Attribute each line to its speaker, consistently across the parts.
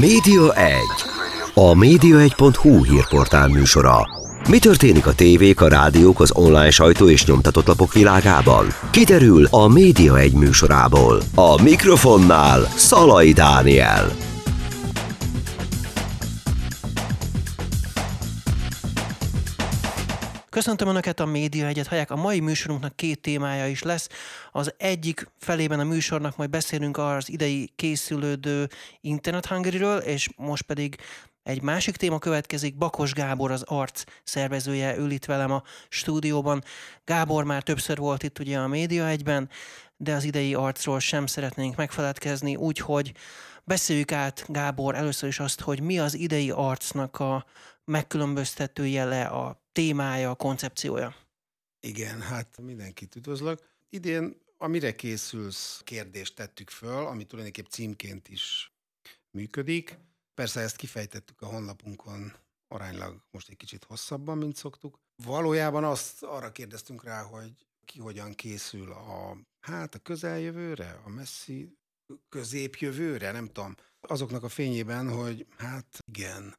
Speaker 1: Média 1. A média1.hu hírportál műsora. Mi történik a tévék, a rádiók, az online sajtó és nyomtatott lapok világában? Kiderül a Média 1 műsorából. A mikrofonnál Szalai Dániel.
Speaker 2: Köszöntöm Önöket a Média Egyet hallják. A mai műsorunknak két témája is lesz. Az egyik felében a műsornak majd beszélünk az idei készülődő Internet Hungary-ről, és most pedig egy másik téma következik, Bakos Gábor az arc szervezője ül itt velem a stúdióban. Gábor már többször volt itt ugye a Média egyben, de az idei arcról sem szeretnénk megfeledkezni, úgyhogy beszéljük át, Gábor, először is azt, hogy mi az idei arcnak a megkülönböztető jele, a témája, a koncepciója.
Speaker 3: Igen, hát mindenkit üdvözlök. Idén a mire készülsz kérdést tettük föl, ami tulajdonképp címként is működik. Persze ezt kifejtettük a honlapunkon aránylag most egy kicsit hosszabban, mint szoktuk. Valójában azt arra kérdeztünk rá, hogy ki hogyan készül a, hát a közeljövőre, a messzi középjövőre, nem tudom. Azoknak a fényében, hogy hát igen,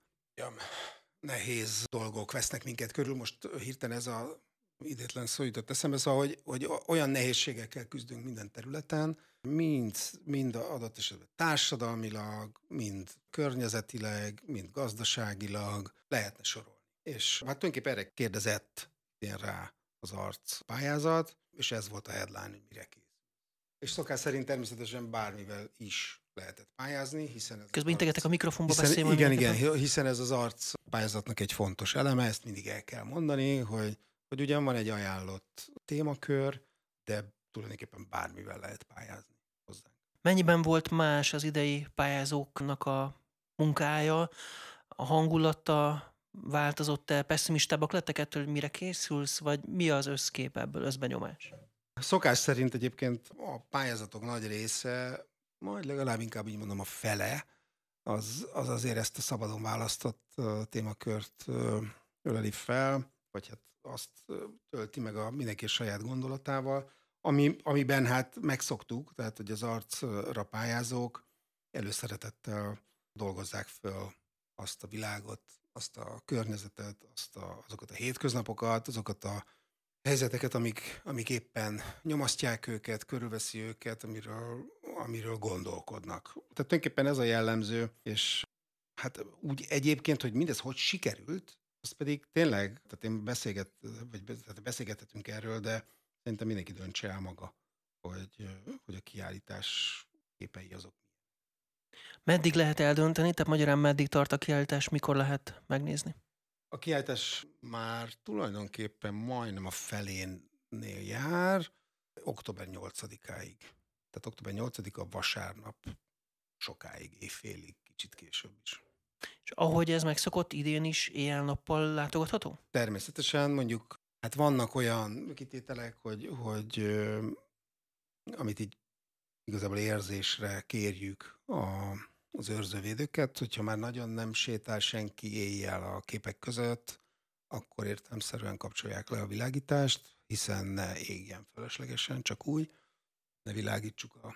Speaker 3: nehéz dolgok vesznek minket körül. Most hirtelen ez a idétlen szó jutott eszembe, szóval, hogy, hogy olyan nehézségekkel küzdünk minden területen, mind, mind adott esetben társadalmilag, mind környezetileg, mind gazdaságilag lehetne sorolni. És hát tulajdonképpen erre kérdezett én rá az arc pályázat, és ez volt a headline, hogy mire kész. És szokás szerint természetesen bármivel is lehetett pályázni, hiszen ez
Speaker 2: Közben integetek a mikrofonba
Speaker 3: hiszen,
Speaker 2: beszélni.
Speaker 3: Igen, igen, hiszen ez az arc pályázatnak egy fontos eleme, ezt mindig el kell mondani, hogy, hogy ugyan van egy ajánlott témakör, de tulajdonképpen bármivel lehet pályázni hozzá.
Speaker 2: Mennyiben volt más az idei pályázóknak a munkája, a hangulata változott-e, pessimistábbak lettek ettől, hogy mire készülsz, vagy mi az összkép ebből, összbenyomás?
Speaker 3: Szokás szerint egyébként a pályázatok nagy része, majd legalább inkább így mondom a fele, az, az azért ezt a szabadon választott témakört öleli fel, vagy hát azt tölti meg a mindenki saját gondolatával, ami, amiben hát megszoktuk, tehát hogy az arcra pályázók előszeretettel dolgozzák föl azt a világot, azt a környezetet, azt a, azokat a hétköznapokat, azokat a helyzeteket, amik, amik éppen nyomasztják őket, körülveszi őket, amiről, amiről gondolkodnak. Tehát tulajdonképpen ez a jellemző, és hát úgy egyébként, hogy mindez hogy sikerült, az pedig tényleg, tehát én beszélget, vagy tehát beszélgethetünk erről, de szerintem mindenki döntse el maga, hogy, hogy a kiállítás képei azok.
Speaker 2: Meddig lehet eldönteni, tehát magyarán meddig tart a kiállítás, mikor lehet megnézni?
Speaker 3: A kiállítás már tulajdonképpen majdnem a felénél jár, október 8-áig. Tehát október 8-a vasárnap sokáig, éjfélig, kicsit később is.
Speaker 2: És ahogy ez megszokott, idén is éjjel-nappal látogatható?
Speaker 3: Természetesen mondjuk, hát vannak olyan kitételek, hogy, hogy ö, amit így igazából érzésre kérjük a, az őrzővédőket, hogyha már nagyon nem sétál senki éjjel a képek között, akkor értelmszerűen kapcsolják le a világítást, hiszen ne égjen fölöslegesen, csak úgy, ne világítsuk a,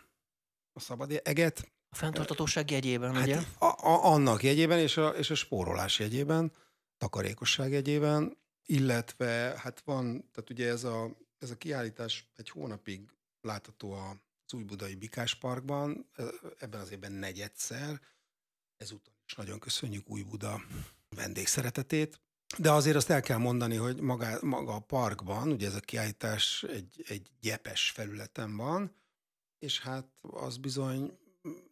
Speaker 3: a szabad eget.
Speaker 2: A fenntartatóság jegyében,
Speaker 3: Hát
Speaker 2: ugye?
Speaker 3: a, a, annak jegyében és a, és a spórolás jegyében, takarékosság jegyében, illetve hát van, tehát ugye ez a, ez a kiállítás egy hónapig látható az Újbudai Bikás Parkban, ebben az évben negyedszer. Ezúton is nagyon köszönjük Új Buda vendégszeretetét. De azért azt el kell mondani, hogy maga, maga a parkban, ugye ez a kiállítás egy, egy gyepes felületen van, és hát az bizony,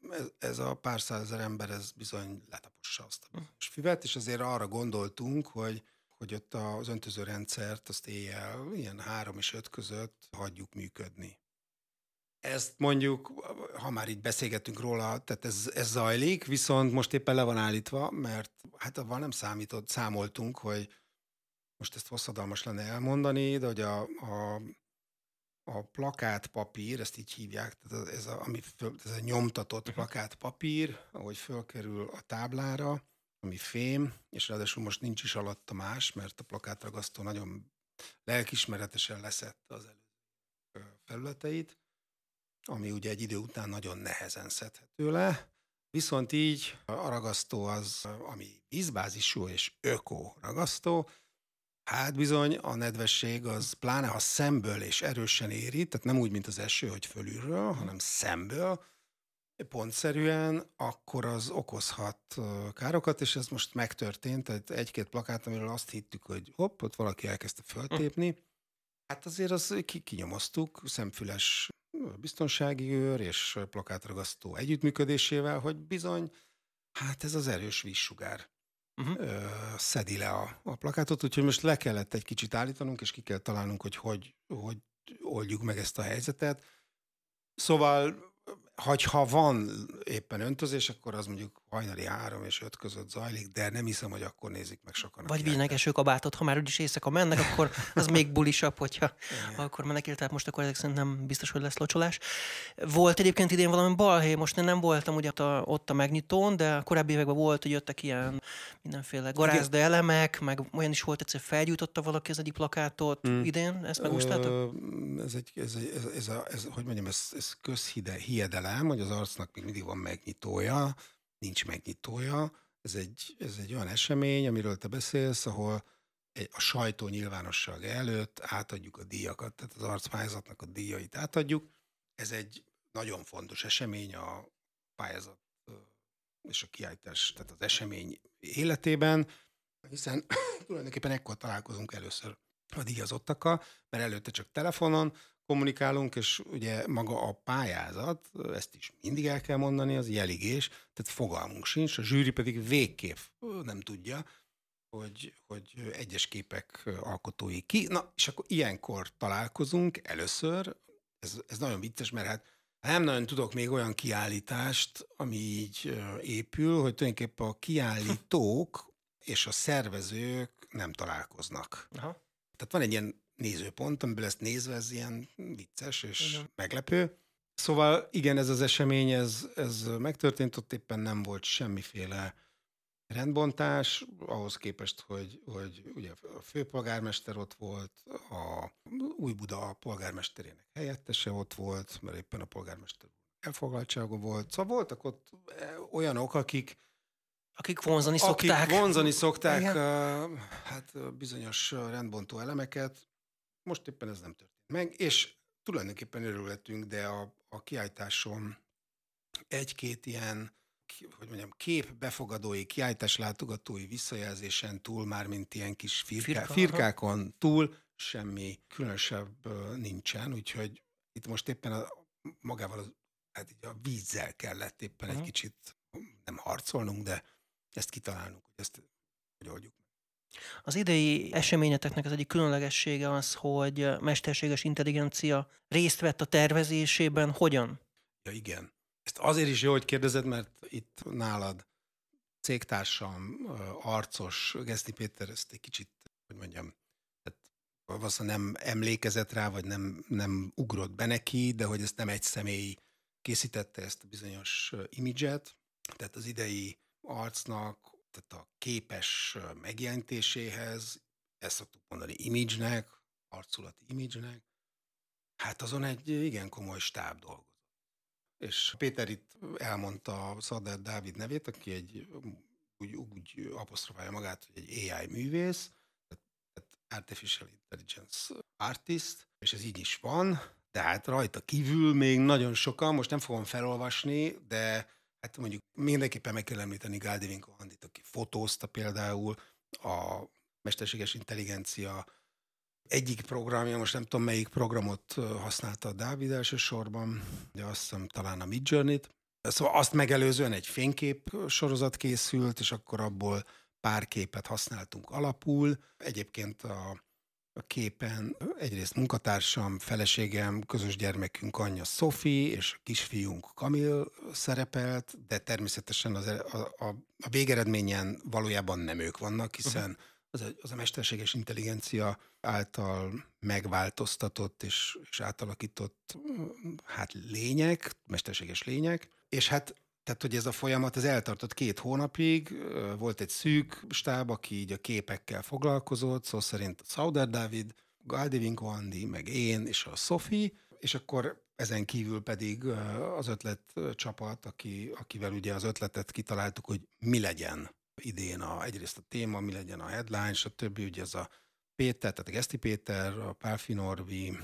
Speaker 3: ez, ez a pár százezer ember, ez bizony letapossa azt a füvet, és azért arra gondoltunk, hogy hogy ott az öntözőrendszert azt éjjel ilyen három és öt között hagyjuk működni ezt mondjuk, ha már így beszélgetünk róla, tehát ez, ez zajlik, viszont most éppen le van állítva, mert hát avval nem számított, számoltunk, hogy most ezt hosszadalmas lenne elmondani, de hogy a, a, a plakátpapír, ezt így hívják, tehát ez a, ami föl, ez a nyomtatott plakátpapír, ahogy fölkerül a táblára, ami fém, és ráadásul most nincs is alatta más, mert a plakátragasztó nagyon lelkismeretesen leszette az előző felületeit, ami ugye egy idő után nagyon nehezen szedhető le, Viszont így a ragasztó az, ami vízbázisú és öko ragasztó, hát bizony a nedvesség az pláne ha szemből és erősen éri, tehát nem úgy, mint az eső, hogy fölülről, hanem szemből, pontszerűen, akkor az okozhat károkat, és ez most megtörtént, tehát egy-két plakát, amiről azt hittük, hogy hopp, ott valaki elkezdte föltépni. Hát azért az kinyomoztuk, szemfüles biztonsági őr és plakátragasztó együttműködésével, hogy bizony, hát ez az erős vízsugár uh-huh. ö, szedi le a, a plakátot, úgyhogy most le kellett egy kicsit állítanunk, és ki kell találnunk, hogy hogy, hogy oldjuk meg ezt a helyzetet. Szóval ha van éppen öntözés, akkor az mondjuk hajnali három és öt között zajlik, de nem hiszem, hogy akkor nézik meg sokan.
Speaker 2: Vagy vinnek esőkabátot, ha már úgyis éjszaka mennek, akkor az még bulisabb, hogyha Igen. akkor mennek el, tehát most akkor ezek szerint nem biztos, hogy lesz locsolás. Volt egyébként idén valami balhé, most én nem voltam ugye ott a megnyitón, de a korábbi években volt, hogy jöttek ilyen mindenféle garázda elemek, meg olyan is volt, egyszer felgyújtotta valaki az egyik plakátot hmm. idén, ezt megúsztátok?
Speaker 3: Ez egy, ez, egy, ez, ez, a, ez, hogy mondjam, ez, ez közhiedelem, hogy az arcnak még mindig van megnyitója, nincs megnyitója. Ez egy, ez egy olyan esemény, amiről te beszélsz, ahol egy, a sajtó nyilvánosság előtt átadjuk a díjakat, tehát az arcpályázatnak a díjait átadjuk. Ez egy nagyon fontos esemény a pályázat és a kiállítás, tehát az esemény életében, hiszen tulajdonképpen ekkor találkozunk először a díjazottakkal, mert előtte csak telefonon, kommunikálunk, és ugye maga a pályázat, ezt is mindig el kell mondani, az jeligés, tehát fogalmunk sincs, a zsűri pedig végképp nem tudja, hogy, hogy egyes képek alkotói ki. Na, és akkor ilyenkor találkozunk először, ez, ez nagyon vicces, mert hát nem nagyon tudok még olyan kiállítást, ami így épül, hogy tulajdonképpen a kiállítók és a szervezők nem találkoznak. Aha. Tehát van egy ilyen nézőpont, amiből ezt nézve ez ilyen vicces és igen. meglepő. Szóval igen, ez az esemény, ez, ez megtörtént, ott éppen nem volt semmiféle rendbontás, ahhoz képest, hogy, hogy ugye a főpolgármester ott volt, a Új Buda polgármesterének helyettese ott volt, mert éppen a polgármester elfoglaltsága volt. Szóval voltak ott olyanok, akik
Speaker 2: akik vonzani szokták.
Speaker 3: Akik vonzani szokták uh, hát bizonyos rendbontó elemeket, most éppen ez nem történt meg, és tulajdonképpen örülhetünk, de a, a kiállításon egy-két ilyen, hogy mondjam, kép befogadói, kiállítás látogatói visszajelzésen túl, már mint ilyen kis firká, Firka, firkákon túl, semmi különösebb nincsen, úgyhogy itt most éppen a, magával az, hát így a vízzel kellett éppen uh-huh. egy kicsit nem harcolnunk, de ezt kitalálnunk, hogy ezt hogy oldjuk
Speaker 2: az idei eseményeteknek az egyik különlegessége az, hogy mesterséges intelligencia részt vett a tervezésében. Hogyan?
Speaker 3: Ja, igen. Ezt azért is jó, hogy kérdezed, mert itt nálad cégtársam, arcos, Geszti Péter ezt egy kicsit, hogy mondjam, tehát valószínűleg nem emlékezett rá, vagy nem, nem ugrott be neki, de hogy ezt nem egy személy készítette ezt a bizonyos imidzset, tehát az idei arcnak tehát a képes megjelenítéséhez, ezt szoktuk mondani image-nek, arculati image-nek, hát azon egy igen komoly stáb dolgozott. És Péter itt elmondta Szader Dávid nevét, aki egy úgy, úgy apostrofálja magát, hogy egy AI művész, tehát Artificial Intelligence Artist, és ez így is van, de hát rajta kívül még nagyon sokan, most nem fogom felolvasni, de Hát mondjuk mindenképpen meg kell említeni Gáldivinko Andit, aki fotózta például a mesterséges intelligencia egyik programja, most nem tudom melyik programot használta a Dávid elsősorban, de azt hiszem talán a Midjourney-t. Szóval azt megelőzően egy fénykép sorozat készült, és akkor abból pár képet használtunk alapul. Egyébként a a képen egyrészt munkatársam, feleségem, közös gyermekünk anyja Szofi, és a kisfiunk Kamil szerepelt, de természetesen az, a, a, a végeredményen valójában nem ők vannak, hiszen az a, az a mesterséges intelligencia által megváltoztatott és, és átalakított hát lények, mesterséges lények, és hát tehát, hogy ez a folyamat, ez eltartott két hónapig, volt egy szűk stáb, aki így a képekkel foglalkozott, szó szerint a Sauder Dávid, Galdi Vinko Andi, meg én, és a Sofi, és akkor ezen kívül pedig az ötlet csapat, aki, akivel ugye az ötletet kitaláltuk, hogy mi legyen idén a, egyrészt a téma, mi legyen a headline, stb. Ugye ez a Péter, tehát a Geszti Péter, a Pálfi Norbi,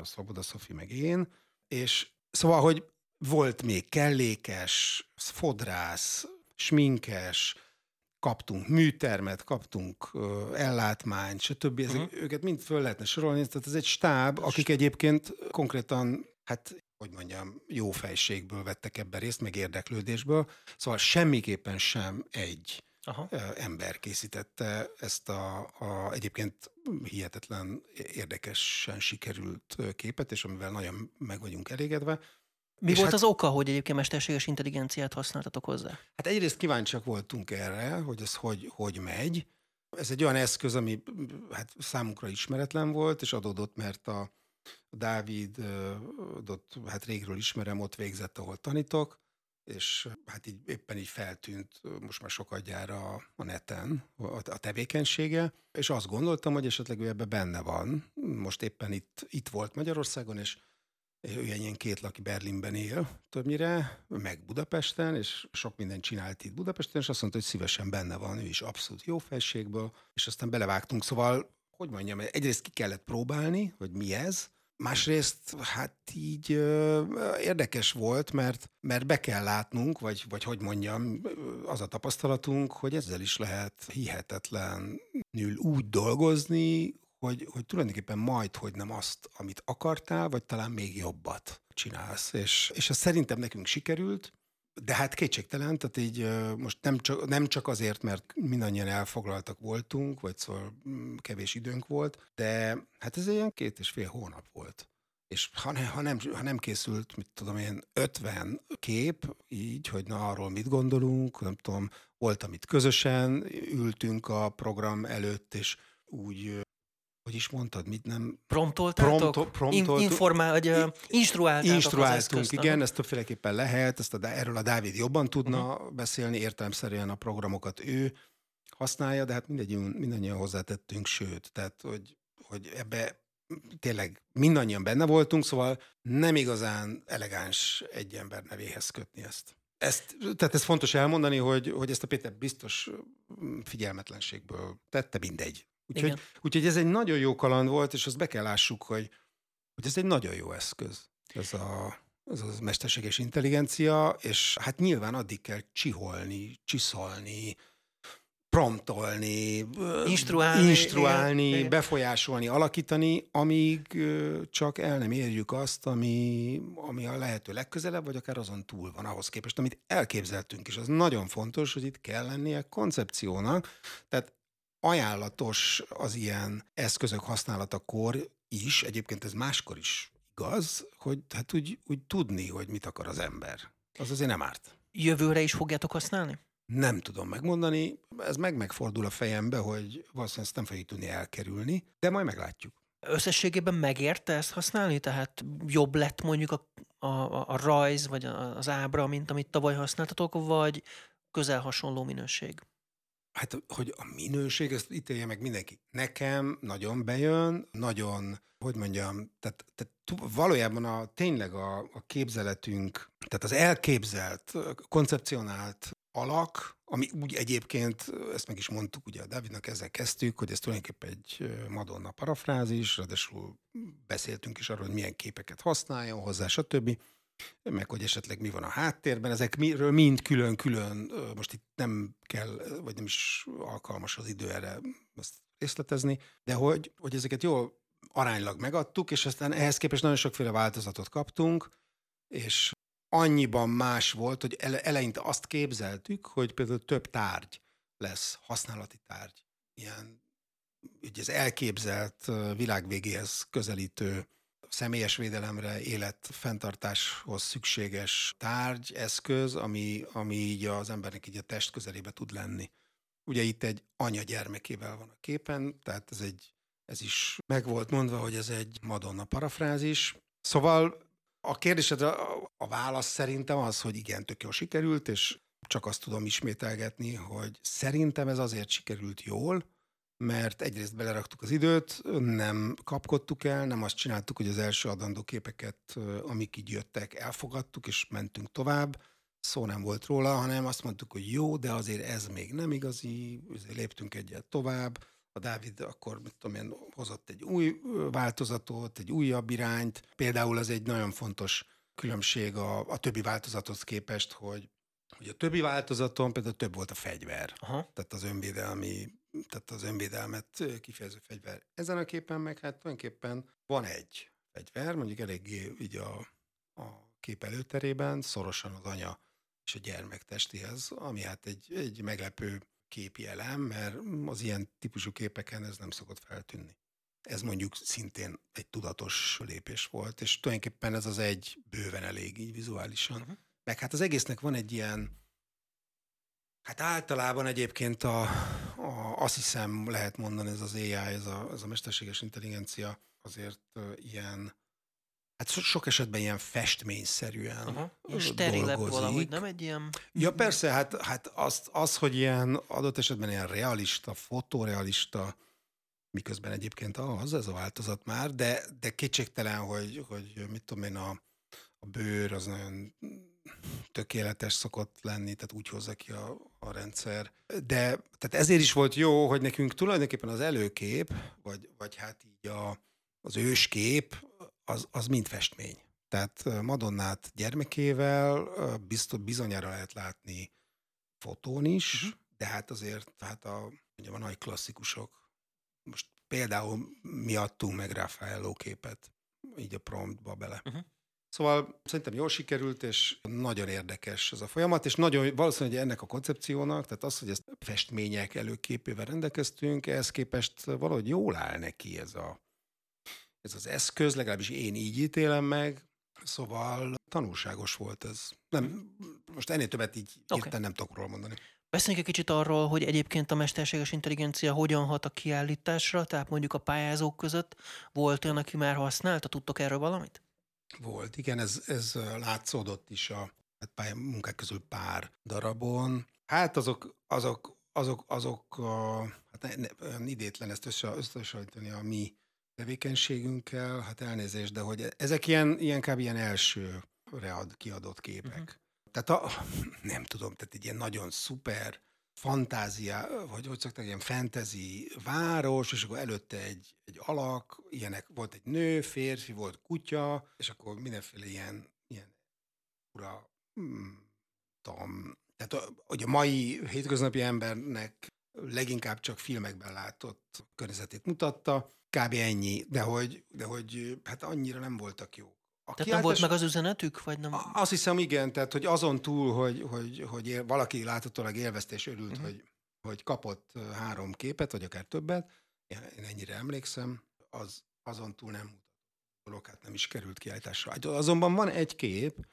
Speaker 3: a Szoboda Szofi, meg én, és szóval, hogy volt még kellékes, fodrász, sminkes, kaptunk műtermet, kaptunk uh, ellátmányt, stb. Ezek, uh-huh. Őket mind föl lehetne sorolni, tehát ez egy stáb, akik egyébként konkrétan, hát hogy mondjam, jó fejségből vettek ebben részt, meg érdeklődésből. Szóval semmiképpen sem egy Aha. ember készítette ezt a, a egyébként hihetetlen érdekesen sikerült képet, és amivel nagyon meg vagyunk elégedve.
Speaker 2: Mi és volt hát, az oka, hogy egyébként mesterséges intelligenciát használtatok hozzá?
Speaker 3: Hát egyrészt kíváncsiak voltunk erre, hogy ez hogy, hogy megy. Ez egy olyan eszköz, ami hát számunkra ismeretlen volt, és adódott, mert a, Dávid, ott, hát régről ismerem, ott végzett, ahol tanítok, és hát így éppen így feltűnt most már sokadjára a, a neten a, a tevékenysége, és azt gondoltam, hogy esetleg ő ebbe benne van. Most éppen itt, itt volt Magyarországon, és ő ilyen két laki Berlinben él többnyire, meg Budapesten, és sok mindent csinált itt Budapesten, és azt mondta, hogy szívesen benne van, ő is abszolút jó felségből, és aztán belevágtunk. Szóval, hogy mondjam, egyrészt ki kellett próbálni, hogy mi ez, Másrészt hát így ö, érdekes volt, mert, mert be kell látnunk, vagy, vagy hogy mondjam, az a tapasztalatunk, hogy ezzel is lehet hihetetlenül úgy dolgozni, hogy, hogy tulajdonképpen majd, hogy nem azt, amit akartál, vagy talán még jobbat csinálsz. És, és ez szerintem nekünk sikerült, de hát kétségtelen, tehát így most nem csak, nem csak azért, mert mindannyian elfoglaltak voltunk, vagy szóval mm, kevés időnk volt, de hát ez ilyen két és fél hónap volt. És ha, ne, ha, nem, ha nem készült, mit tudom én, 50 kép, így, hogy na arról mit gondolunk, nem tudom, volt, amit közösen ültünk a program előtt, és úgy hogy is mondtad, mit nem...
Speaker 2: Promptoltátok? Prompto, promptoltuk. In, informál, vagy uh, instruáltátok
Speaker 3: Instruáltunk, igen, ezt többféleképpen lehet, ezt a, erről a Dávid jobban tudna uh-huh. beszélni, értelemszerűen a programokat ő használja, de hát mindannyian, mindannyian hozzátettünk, sőt, tehát, hogy, hogy ebbe tényleg mindannyian benne voltunk, szóval nem igazán elegáns egy ember nevéhez kötni ezt. Ezt, tehát ez fontos elmondani, hogy, hogy ezt a Péter biztos figyelmetlenségből tette, mindegy. Úgyhogy, úgyhogy ez egy nagyon jó kaland volt, és azt be kell lássuk, hogy, hogy ez egy nagyon jó eszköz. Ez a, ez a mesterséges intelligencia, és hát nyilván addig kell csiholni, csiszolni, promptolni,
Speaker 2: instruálni,
Speaker 3: instruálni igen, befolyásolni, alakítani, amíg csak el nem érjük azt, ami, ami a lehető legközelebb, vagy akár azon túl van ahhoz képest, amit elképzeltünk is. Az nagyon fontos, hogy itt kell lennie koncepciónak. Tehát ajánlatos az ilyen eszközök használatakor is, egyébként ez máskor is igaz, hogy hát úgy, úgy tudni, hogy mit akar az ember. Az azért nem árt.
Speaker 2: Jövőre is fogjátok használni?
Speaker 3: Nem tudom megmondani, ez meg megfordul a fejembe, hogy valószínűleg ezt nem fogjuk tudni elkerülni, de majd meglátjuk.
Speaker 2: Összességében megérte ezt használni? Tehát jobb lett mondjuk a, a, a rajz, vagy az ábra, mint amit tavaly használtatok, vagy közel hasonló minőség?
Speaker 3: Hát, hogy a minőség, ezt ítélje meg mindenki. Nekem nagyon bejön, nagyon, hogy mondjam, tehát, tehát valójában a, tényleg a, a képzeletünk, tehát az elképzelt, koncepcionált alak, ami úgy egyébként, ezt meg is mondtuk, ugye a Davidnak ezzel kezdtük, hogy ez tulajdonképpen egy Madonna parafrázis, ráadásul beszéltünk is arról, hogy milyen képeket használjon hozzá, stb meg hogy esetleg mi van a háttérben, ezek miről mind külön-külön, most itt nem kell, vagy nem is alkalmas az idő erre ezt részletezni, de hogy, hogy ezeket jól aránylag megadtuk, és aztán ehhez képest nagyon sokféle változatot kaptunk, és annyiban más volt, hogy ele, eleinte azt képzeltük, hogy például több tárgy lesz, használati tárgy. Ilyen, ugye ez elképzelt világvégéhez közelítő személyes védelemre, életfenntartáshoz szükséges tárgy, eszköz, ami, ami így az embernek így a test közelébe tud lenni. Ugye itt egy anya gyermekével van a képen, tehát ez egy ez is meg volt mondva, hogy ez egy Madonna parafrázis. Szóval a kérdésedre a, válasz szerintem az, hogy igen, tök jól sikerült, és csak azt tudom ismételgetni, hogy szerintem ez azért sikerült jól, mert egyrészt beleraktuk az időt, nem kapkodtuk el, nem azt csináltuk, hogy az első adandó képeket, amik így jöttek, elfogadtuk, és mentünk tovább, szó nem volt róla, hanem azt mondtuk, hogy jó, de azért ez még nem igazi, léptünk egyet tovább, a Dávid akkor, mit tudom én, hozott egy új változatot, egy újabb irányt. Például az egy nagyon fontos különbség a, a többi változathoz képest, hogy, hogy a többi változaton például több volt a fegyver. Aha. Tehát az önvédelmi, tehát az önvédelmet kifejező fegyver. Ezen a képen meg hát tulajdonképpen van egy fegyver, mondjuk eléggé így a, a kép előterében, szorosan az anya és a gyermek testéhez, ami hát egy, egy meglepő képi elem, mert az ilyen típusú képeken ez nem szokott feltűnni. Ez mondjuk szintén egy tudatos lépés volt, és tulajdonképpen ez az egy bőven elég így vizuálisan. Uh-huh. Meg hát az egésznek van egy ilyen, hát általában egyébként a, a, azt hiszem lehet mondani, ez az AI, ez a, ez a mesterséges intelligencia azért ilyen Hát sok esetben ilyen festményszerűen Aha. Ilyen sterilebb valahogy,
Speaker 2: nem egy ilyen...
Speaker 3: Ja persze, hát, hát az, az, hogy ilyen adott esetben ilyen realista, fotorealista, miközben egyébként az, ez a változat már, de, de kétségtelen, hogy, hogy mit tudom én, a, a bőr az nagyon tökéletes szokott lenni, tehát úgy hozza ki a, a rendszer. De tehát ezért is volt jó, hogy nekünk tulajdonképpen az előkép, vagy, vagy hát így a, az őskép, az, az mind festmény. Tehát Madonnát gyermekével biztos, bizonyára lehet látni fotón is, uh-huh. de hát azért hát a, mondjam, a nagy klasszikusok, most például mi adtunk meg Raffaello képet, így a promptba bele. Uh-huh. Szóval szerintem jól sikerült, és nagyon érdekes ez a folyamat, és nagyon valószínűleg ennek a koncepciónak, tehát az, hogy ezt festmények előképével rendelkeztünk, ehhez képest valahogy jól áll neki ez a, ez az eszköz, legalábbis én így ítélem meg, szóval tanulságos volt ez. Nem, most ennél többet így okay. érten nem tudok róla mondani.
Speaker 2: Beszéljünk egy kicsit arról, hogy egyébként a mesterséges intelligencia hogyan hat a kiállításra, tehát mondjuk a pályázók között. Volt olyan, aki már használta? Tudtok erről valamit?
Speaker 3: Volt, igen, ez, ez látszódott is a hát munkák közül pár darabon. Hát azok, azok, azok, azok a, hát ne, olyan idétlen ezt összehasonlítani a mi tevékenységünkkel, hát elnézést, de hogy ezek ilyen, ilyen kb. ilyen első read, kiadott képek. Uh-huh. Tehát a, nem tudom, tehát egy ilyen nagyon szuper fantázia, vagy hogy szokták, ilyen fantasy város, és akkor előtte egy, egy alak, ilyenek, volt egy nő, férfi, volt kutya, és akkor mindenféle ilyen, ilyen ura, hmm, tudom, tehát hogy a mai hétköznapi embernek leginkább csak filmekben látott környezetét mutatta, kb. ennyi, de hogy, de hogy hát annyira nem voltak jók.
Speaker 2: A tehát nem volt meg az üzenetük? Vagy nem?
Speaker 3: Azt hiszem, igen, tehát hogy azon túl, hogy, hogy, hogy él, valaki láthatólag élvezte és örült, uh-huh. hogy, hogy kapott három képet, vagy akár többet, én ennyire emlékszem, az azon túl nem mutatott hát nem is került kiállításra. Azonban van egy kép,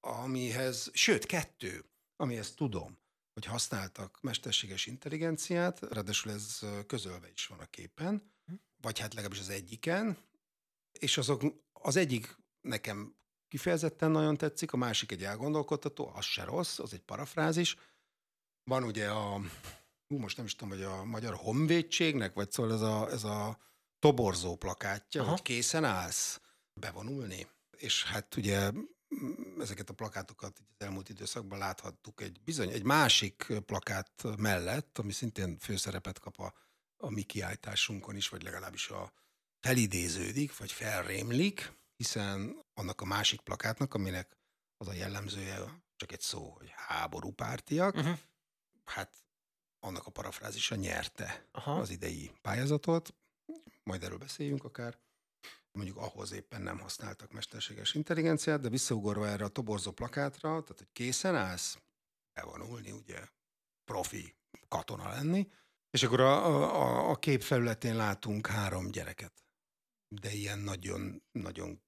Speaker 3: amihez, sőt, kettő, amihez tudom, hogy használtak mesterséges intelligenciát, ráadásul ez közölve is van a képen, vagy hát legalábbis az egyiken, és azok, az egyik nekem kifejezetten nagyon tetszik, a másik egy elgondolkodtató, az se rossz, az egy parafrázis. Van ugye a, hú, most nem is tudom, hogy a Magyar Honvédségnek, vagy szóval ez a, ez a toborzó plakátja, Aha. hogy készen állsz bevonulni. És hát ugye ezeket a plakátokat az elmúlt időszakban láthattuk egy bizony, egy másik plakát mellett, ami szintén főszerepet kap a a mi kiállításunkon is, vagy legalábbis a felidéződik, vagy felrémlik, hiszen annak a másik plakátnak, aminek az a jellemzője csak egy szó, hogy háború pártiak, uh-huh. hát annak a parafrázisa nyerte Aha. az idei pályázatot, majd erről beszéljünk akár. Mondjuk ahhoz éppen nem használtak mesterséges intelligenciát, de visszaugorva erre a toborzó plakátra, tehát hogy készen állsz elvonulni, ugye profi katona lenni, és akkor a, a, a kép felületén látunk három gyereket. De ilyen nagyon, nagyon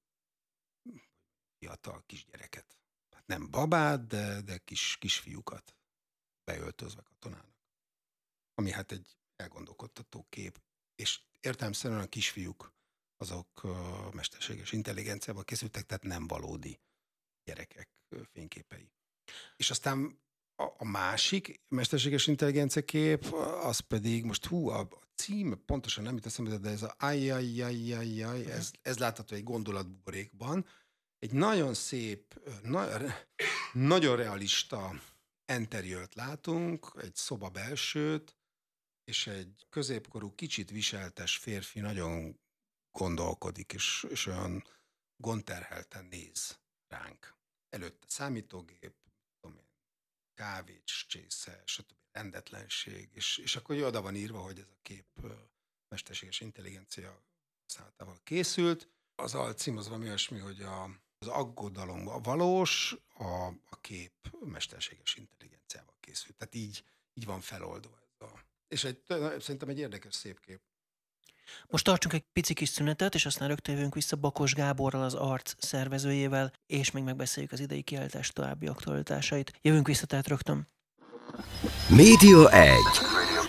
Speaker 3: fiatal kisgyereket. Hát nem babát, de, de kis, kisfiúkat beöltözve katonának. Ami hát egy elgondolkodtató kép. És értelmszerűen a kisfiúk azok a mesterséges intelligenciával készültek, tehát nem valódi gyerekek fényképei. És aztán a, a másik mesterséges intelligencia kép, az pedig most hú, a cím, pontosan nem jut eszembe, de ez a ajjajjajjajjaj, ez, ez látható egy gondolatbuborékban. Egy nagyon szép, na, nagyon realista enteriőt látunk, egy szoba belsőt, és egy középkorú, kicsit viseltes férfi nagyon gondolkodik, és, és olyan gondterhelten néz ránk. Előtte számítógép, tudom én, kávécs csésze, stb. rendetlenség, és, és akkor oda van írva, hogy ez a kép mesterséges intelligencia használatával készült. Az alcím az valami olyasmi, hogy a, az aggodalom a valós, a, a kép mesterséges intelligenciával készült. Tehát így, így van feloldva ez a... És egy, szerintem egy érdekes, szép kép.
Speaker 2: Most tartsunk egy pici kis szünetet, és aztán rögtön jövünk vissza Bakos Gáborral, az arc szervezőjével, és még megbeszéljük az idei kiállítás további aktualitásait. Jövünk vissza tehát rögtön.
Speaker 1: Média 1.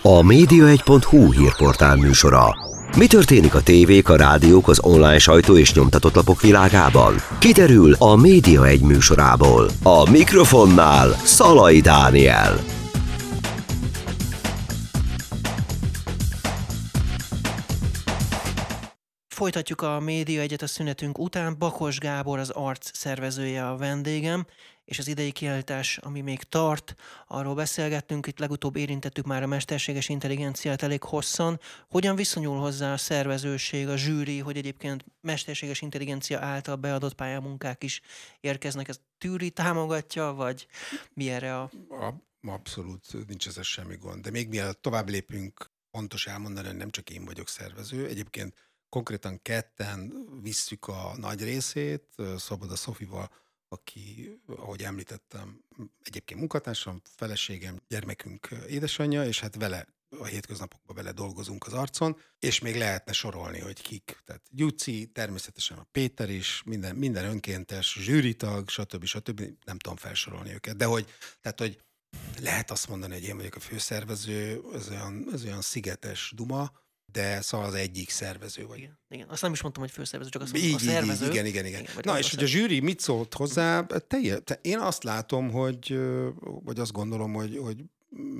Speaker 1: A média1.hu hírportál műsora. Mi történik a tévék, a rádiók, az online sajtó és nyomtatott lapok világában? Kiderül a Média 1 műsorából. A mikrofonnál Szalai Dániel.
Speaker 2: Folytatjuk a Média Egyet a szünetünk után. Bakos Gábor az arc szervezője a vendégem, és az idei kiállítás, ami még tart, arról beszélgettünk, itt legutóbb érintettük már a mesterséges intelligenciát elég hosszan. Hogyan viszonyul hozzá a szervezőség, a zsűri, hogy egyébként mesterséges intelligencia által beadott pályamunkák is érkeznek? Ez tűri, támogatja, vagy mi erre a...
Speaker 3: a abszolút nincs ezzel semmi gond. De még mielőtt tovább lépünk, fontos elmondani, hogy nem csak én vagyok szervező. Egyébként konkrétan ketten visszük a nagy részét, Szabad a Szofival, aki, ahogy említettem, egyébként munkatársam, feleségem, gyermekünk édesanyja, és hát vele a hétköznapokban vele dolgozunk az arcon, és még lehetne sorolni, hogy kik. Tehát Gyuci, természetesen a Péter is, minden, minden önkéntes, zsűritag, stb. stb. Nem tudom felsorolni őket, de hogy, tehát, hogy lehet azt mondani, hogy én vagyok a főszervező, ez olyan, ez olyan szigetes duma, de szóval az egyik szervező vagy.
Speaker 2: Igen, igen. Azt nem is mondtam, hogy főszervező, csak azt
Speaker 3: így,
Speaker 2: mondtam, a szervező.
Speaker 3: Így, igen, igen, igen. igen Na, és hogy a zsűri mit szólt hozzá, te, te, én azt látom, hogy, vagy azt gondolom, hogy, hogy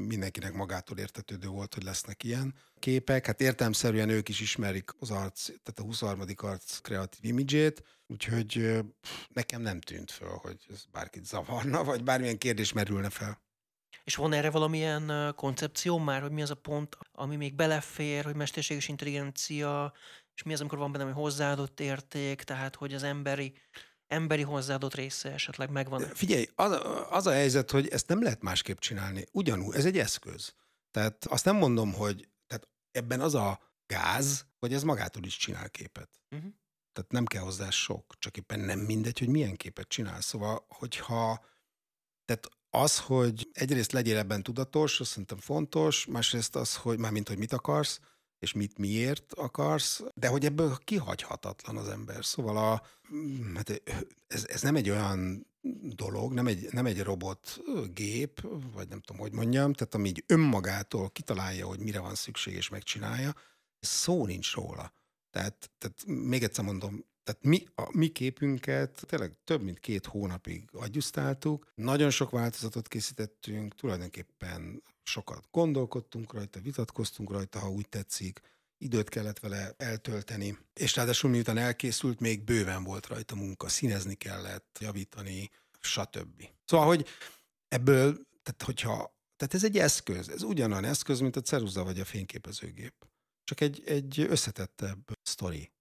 Speaker 3: mindenkinek magától értetődő volt, hogy lesznek ilyen képek. Hát értelmszerűen ők is ismerik az arc, tehát a 23. arc kreatív imidzsét, úgyhogy nekem nem tűnt föl, hogy ez bárkit zavarna, vagy bármilyen kérdés merülne fel.
Speaker 2: És van erre valamilyen koncepció már, hogy mi az a pont, ami még belefér, hogy mesterséges intelligencia, és mi az, amikor van benne hogy hozzáadott érték, tehát hogy az emberi emberi hozzáadott része esetleg megvan.
Speaker 3: Figyelj, az, az a helyzet, hogy ezt nem lehet másképp csinálni. Ugyanúgy, ez egy eszköz. Tehát azt nem mondom, hogy tehát ebben az a gáz, hogy ez magától is csinál képet. Uh-huh. Tehát nem kell hozzá sok, csak éppen nem mindegy, hogy milyen képet csinál. Szóval, hogyha tehát az, hogy egyrészt legyél ebben tudatos, azt szerintem fontos, másrészt az, hogy mármint, hogy mit akarsz, és mit miért akarsz, de hogy ebből kihagyhatatlan az ember. Szóval a, hát ez, ez nem egy olyan dolog, nem egy, nem egy robot gép, vagy nem tudom, hogy mondjam, tehát ami így önmagától kitalálja, hogy mire van szükség, és megcsinálja, szó nincs róla. Tehát, tehát még egyszer mondom, tehát mi, a mi képünket tényleg több mint két hónapig agyusztáltuk, nagyon sok változatot készítettünk, tulajdonképpen sokat gondolkodtunk rajta, vitatkoztunk rajta, ha úgy tetszik, időt kellett vele eltölteni, és ráadásul miután elkészült, még bőven volt rajta munka, színezni kellett, javítani, stb. Szóval, hogy ebből, tehát hogyha, tehát ez egy eszköz, ez ugyanolyan eszköz, mint a ceruza vagy a fényképezőgép. Csak egy, egy összetettebb sztori.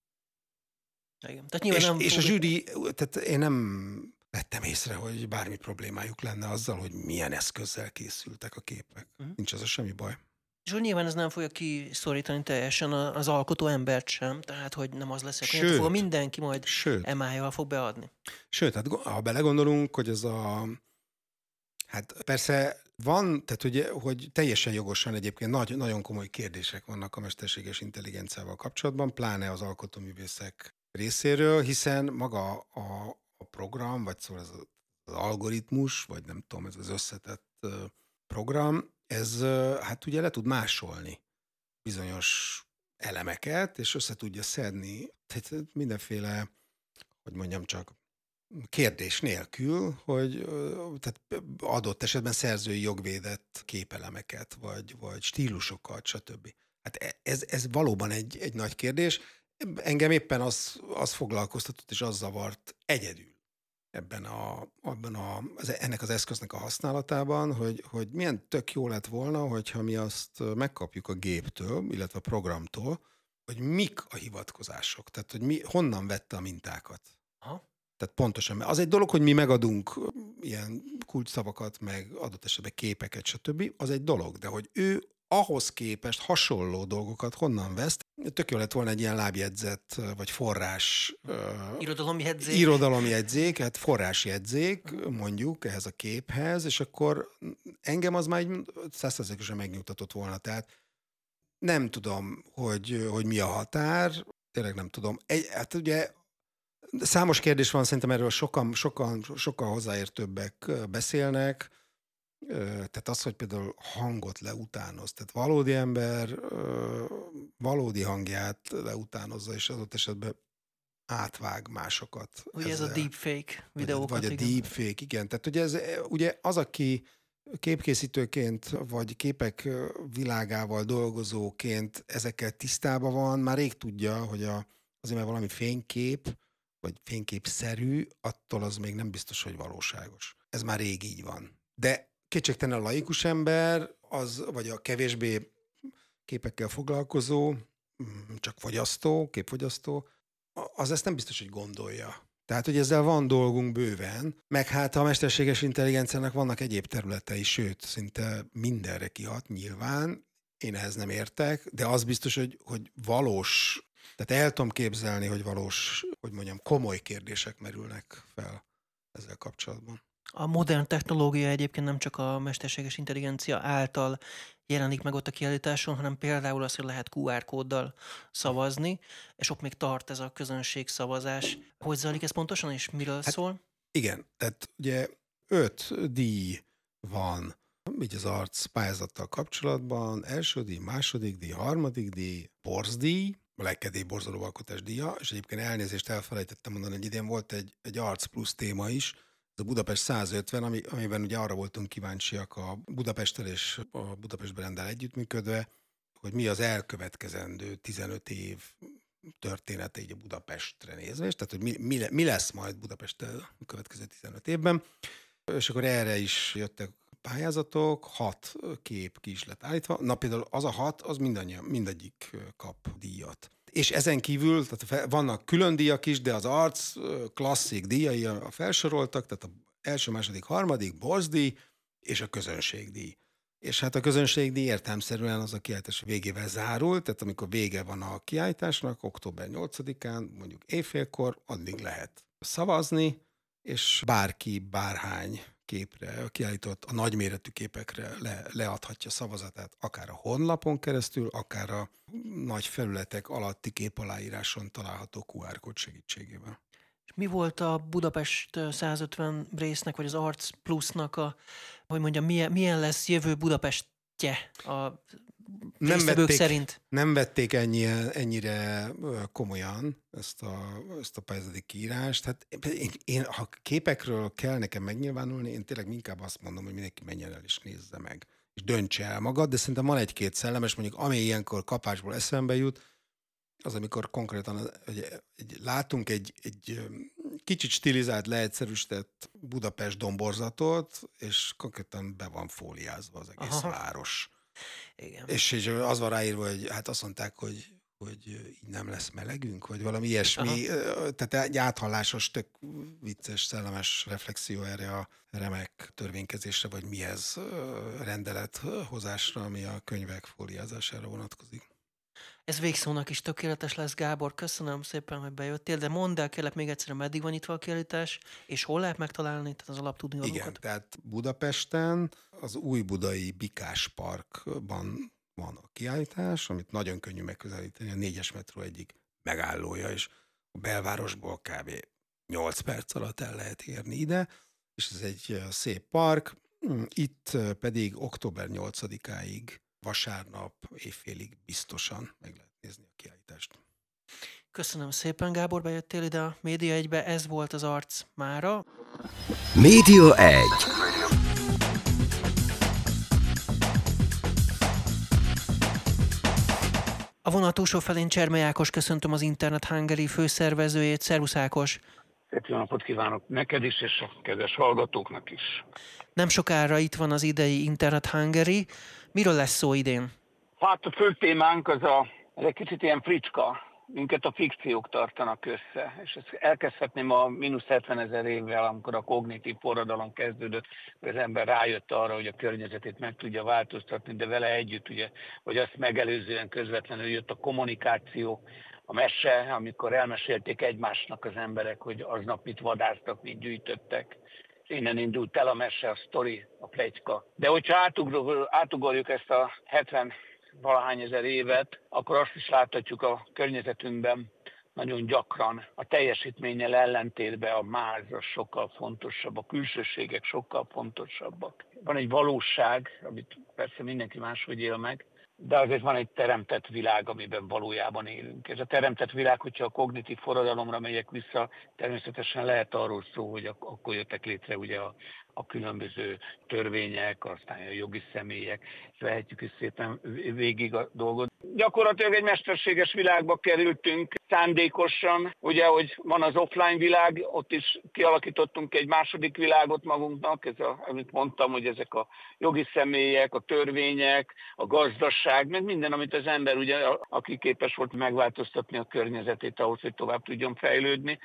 Speaker 2: Igen. Tehát és,
Speaker 3: nem és a zsűri, tehát én nem vettem észre, hogy bármi problémájuk lenne azzal, hogy milyen eszközzel készültek a képek. Uh-huh. Nincs az a semmi baj.
Speaker 2: És hogy nyilván ez nem fogja kiszorítani teljesen az alkotó embert sem, tehát hogy nem az lesz, hogy fog mindenki majd sőt, emájával fog beadni.
Speaker 3: Sőt, hát ha belegondolunk, hogy ez a... Hát persze van, tehát ugye, hogy teljesen jogosan egyébként nagy, nagyon komoly kérdések vannak a mesterséges intelligenciával kapcsolatban, pláne az alkotóművészek részéről, hiszen maga a, a program, vagy szóval ez az algoritmus, vagy nem tudom, ez az összetett program, ez hát ugye le tud másolni bizonyos elemeket, és össze tudja szedni, tehát mindenféle, hogy mondjam csak, kérdés nélkül, hogy tehát adott esetben szerzői jogvédett képelemeket, vagy, vagy stílusokat, stb. Hát e- ez, ez valóban egy, egy nagy kérdés. Engem éppen az, az foglalkoztatott és az zavart egyedül ebben a, abban a, ennek az eszköznek a használatában, hogy, hogy milyen tök jó lett volna, hogyha mi azt megkapjuk a géptől, illetve a programtól, hogy mik a hivatkozások, tehát hogy mi, honnan vette a mintákat. Aha. Tehát pontosan, mert az egy dolog, hogy mi megadunk ilyen kulcsszavakat, meg adott esetben képeket, stb. Az egy dolog, de hogy ő ahhoz képest hasonló dolgokat honnan vesz. Tök jó lett volna egy ilyen lábjegyzet, vagy forrás...
Speaker 2: Irodalomjegyzék.
Speaker 3: Irodalomjegyzék, hát forrásjegyzék mondjuk ehhez a képhez, és akkor engem az már százszerzékosan megnyugtatott volna. Tehát nem tudom, hogy, hogy mi a határ, tényleg nem tudom. Egy, hát ugye számos kérdés van, szerintem erről sokan, sokan, sokkal hozzáértőbbek beszélnek, tehát az, hogy például hangot leutánoz, tehát valódi ember valódi hangját leutánozza, és adott esetben átvág másokat.
Speaker 2: Ugye ez a deepfake videókat.
Speaker 3: Vagy, vagy a deepfake, igen. Tehát ugye, ez, ugye az, aki képkészítőként, vagy képek világával dolgozóként ezekkel tisztában van, már rég tudja, hogy a, azért mert valami fénykép, vagy fényképszerű, attól az még nem biztos, hogy valóságos. Ez már rég így van. De kétségtelen a laikus ember, az, vagy a kevésbé képekkel foglalkozó, mm, csak fogyasztó, képfogyasztó, az ezt nem biztos, hogy gondolja. Tehát, hogy ezzel van dolgunk bőven, meg hát a mesterséges intelligenciának vannak egyéb területei, sőt, szinte mindenre kihat nyilván, én ehhez nem értek, de az biztos, hogy, hogy valós, tehát el tudom képzelni, hogy valós, hogy mondjam, komoly kérdések merülnek fel ezzel kapcsolatban.
Speaker 2: A modern technológia egyébként nem csak a mesterséges intelligencia által jelenik meg ott a kiállításon, hanem például az, hogy lehet QR kóddal szavazni, és ott még tart ez a közönség szavazás. Hogy zajlik ez pontosan, és miről hát, szól?
Speaker 3: Igen, tehát ugye öt díj van így az arc pályázattal kapcsolatban. Első díj, második díj, harmadik díj, borzdíj, a legkedélyebb borzolóalkotás díja, és egyébként elnézést elfelejtettem mondani, hogy idén volt egy, egy arc plusz téma is, a Budapest 150, ami, amiben ugye arra voltunk kíváncsiak a Budapesttel és a Budapest Brendel együttműködve, hogy mi az elkövetkezendő 15 év története így a Budapestre nézve, és tehát, hogy mi, mi, mi lesz majd Budapesttel a következő 15 évben. És akkor erre is jöttek pályázatok, hat kép ki is lett állítva. Na például az a hat, az mindannyian, mindegyik kap díjat és ezen kívül tehát vannak külön díjak is, de az arc klasszik díjai a felsoroltak, tehát a első, második, harmadik, borzdíj és a közönségdíj. És hát a közönségdíj értelmszerűen az a kiállítás végével zárul, tehát amikor vége van a kiállításnak, október 8-án, mondjuk éjfélkor, addig lehet szavazni, és bárki, bárhány képre, kiállított, a nagyméretű képekre le, leadhatja szavazatát, akár a honlapon keresztül, akár a nagy felületek alatti képaláíráson található QR kód segítségével.
Speaker 2: Mi volt a Budapest 150 résznek, vagy az Arts Plusnak a, hogy mondjam, milyen, milyen lesz jövő Budapestje a nem vették, szerint.
Speaker 3: Nem vették ennyi, ennyire komolyan ezt a, ezt a pályázati kiírást. Hát én, én, ha képekről kell nekem megnyilvánulni, én tényleg inkább azt mondom, hogy mindenki menjen el és nézze meg. És döntse el magad, de szerintem van egy-két szellemes, mondjuk ami ilyenkor kapásból eszembe jut, az, amikor konkrétan egy, egy, látunk egy, egy kicsit stilizált, leegyszerűsített Budapest domborzatot, és konkrétan be van fóliázva az egész Aha. város igen. És, és az van ráírva, hogy hát azt mondták, hogy hogy így nem lesz melegünk, vagy valami ilyesmi. Aha. Tehát egy áthallásos, tök vicces, szellemes reflexió erre a remek törvénykezésre, vagy mihez rendelethozásra, ami a könyvek fóliázására vonatkozik.
Speaker 2: Ez végszónak is tökéletes lesz, Gábor. Köszönöm szépen, hogy bejöttél, de mondd el kérlek még egyszer, meddig van nyitva a kiállítás, és hol lehet megtalálni tehát az alaptudni
Speaker 3: Igen, tehát Budapesten, az új budai Bikás Parkban van a kiállítás, amit nagyon könnyű megközelíteni, a négyes metró egyik megállója, és a belvárosból kb. 8 perc alatt el lehet érni ide, és ez egy szép park, itt pedig október 8-áig vasárnap évfélig biztosan meg lehet nézni a kiállítást.
Speaker 2: Köszönöm szépen, Gábor, bejöttél ide a Média 1-be, ez volt az arc mára.
Speaker 1: Média 1
Speaker 2: A vonat túlsó felén Cserme Ákos, köszöntöm az Internet Hungary főszervezőjét. Szervusz Ákos!
Speaker 4: Szép jó napot kívánok neked is, és a kedves hallgatóknak is.
Speaker 2: Nem sokára itt van az idei Internet Hungary. Miről lesz szó idén?
Speaker 4: Hát a fő témánk az a, ez egy kicsit ilyen fricska, minket a fikciók tartanak össze. És ezt elkezdhetném a mínusz 70 ezer évvel, amikor a kognitív forradalom kezdődött, az ember rájött arra, hogy a környezetét meg tudja változtatni, de vele együtt, ugye, vagy azt megelőzően közvetlenül jött a kommunikáció, a mese, amikor elmesélték egymásnak az emberek, hogy aznap mit vadáztak, mit gyűjtöttek. Innen indult el a mese, a sztori, a plegyka. De hogyha átugorjuk, átugorjuk ezt a 70 valahány ezer évet, akkor azt is láthatjuk a környezetünkben nagyon gyakran a teljesítménnyel ellentétben a máz az sokkal fontosabb, a külsőségek sokkal fontosabbak. Van egy valóság, amit persze mindenki máshogy él meg, de azért van egy teremtett világ, amiben valójában élünk. Ez a teremtett világ, hogyha a kognitív forradalomra megyek vissza, természetesen lehet arról szó, hogy akkor jöttek létre ugye a, a különböző törvények, aztán a jogi személyek, és vehetjük is szépen végig a dolgot. Gyakorlatilag egy mesterséges világba kerültünk szándékosan, ugye, hogy van az offline világ, ott is kialakítottunk egy második világot magunknak, ez a, amit mondtam, hogy ezek a jogi személyek, a törvények, a gazdaság, meg minden, amit az ember, ugye, aki képes volt megváltoztatni a környezetét ahhoz, hogy tovább tudjon fejlődni,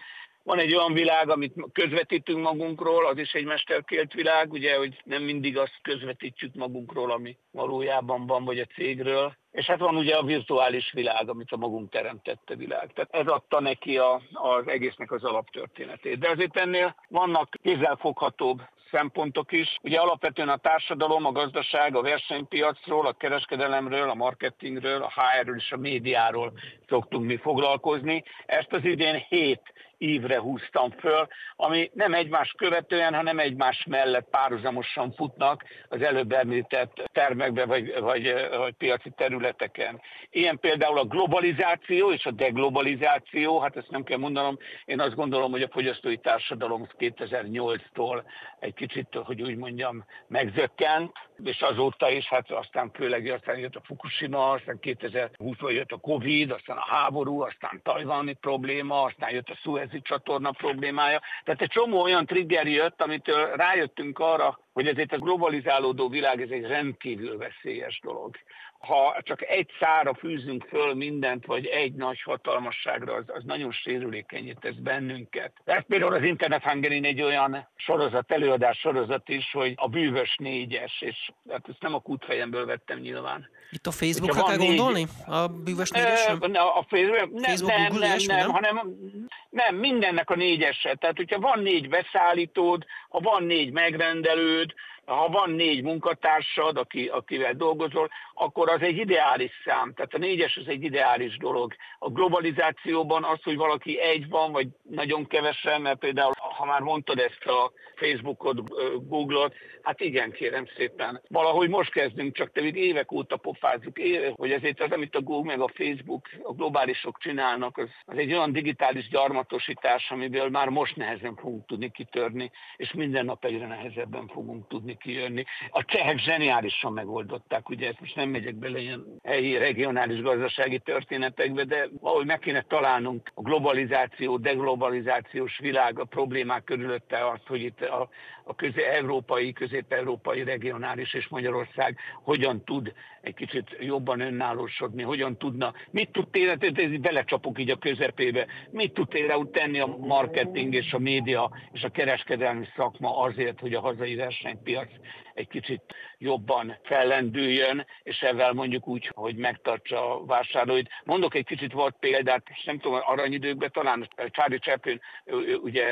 Speaker 4: van egy olyan világ, amit közvetítünk magunkról, az is egy mesterkélt világ, ugye, hogy nem mindig azt közvetítjük magunkról, ami valójában van, vagy a cégről. És hát van ugye a virtuális világ, amit a magunk teremtette világ. Tehát ez adta neki a, az egésznek az alaptörténetét. De azért ennél vannak kézzelfoghatóbb szempontok is. Ugye alapvetően a társadalom, a gazdaság, a versenypiacról, a kereskedelemről, a marketingről, a HR-ről és a médiáról szoktunk mi foglalkozni. Ezt az idén hét évre húztam föl, ami nem egymás követően, hanem egymás mellett párhuzamosan futnak az előbb említett termekbe vagy, vagy, vagy piaci területeken. Ilyen például a globalizáció és a deglobalizáció, hát ezt nem kell mondanom, én azt gondolom, hogy a fogyasztói társadalom 2008-tól egy kicsit, hogy úgy mondjam, megzökkent, és azóta is, hát aztán főleg aztán jött a Fukushima, aztán 2020-ban jött a Covid, aztán a háború, aztán tajvani probléma, aztán jött a Suezi csatorna problémája. Tehát egy csomó olyan trigger jött, amitől rájöttünk arra, hogy ezért a globalizálódó világ ez egy rendkívül veszélyes dolog ha csak egy szára fűzünk föl mindent, vagy egy nagy hatalmasságra, az, az nagyon sérülékenyít tesz bennünket. Ez például az Internet Hungary egy olyan sorozat, előadás sorozat is, hogy a bűvös négyes, és hát ezt nem a kútfejemből vettem nyilván.
Speaker 2: Itt a Facebookra kell négy... gondolni? A bűvös négyes?
Speaker 4: A Facebook, nem, Facebook nem, Google nem, nem, nem, hanem nem, mindennek a négyese. Tehát, hogyha van négy beszállítód, ha van négy megrendelőd, ha van négy munkatársad, aki, akivel dolgozol, akkor az egy ideális szám. Tehát a négyes az egy ideális dolog. A globalizációban az, hogy valaki egy van, vagy nagyon kevesen, mert például, ha már mondtad ezt a Facebookot, Google-ot, hát igen, kérem szépen. Valahogy most kezdünk, csak te még évek óta pofázzuk, hogy ezért az, amit a Google meg a Facebook, a globálisok csinálnak, az, az egy olyan digitális gyarmatosítás, amiből már most nehezen fogunk tudni kitörni, és minden nap egyre nehezebben fogunk tudni kijönni. A csehek zseniálisan megoldották, ugye ezt most nem megyek bele ilyen helyi regionális gazdasági történetekbe, de valahogy meg kéne találnunk a globalizáció, deglobalizációs világ, a problémák körülötte azt, hogy itt a, a közé, európai, közép-európai regionális és Magyarország hogyan tud egy kicsit jobban önállósodni, hogyan tudna, mit tud tényleg, belecsapok így a közepébe, mit tud például tenni a marketing és a média és a kereskedelmi szakma azért, hogy a hazai versenypiac egy kicsit jobban fellendüljön, és ezzel mondjuk úgy, hogy megtartsa a vásárlóit. Mondok egy kicsit volt példát, és nem tudom, aranyidőkben talán Charlie Chaplin ugye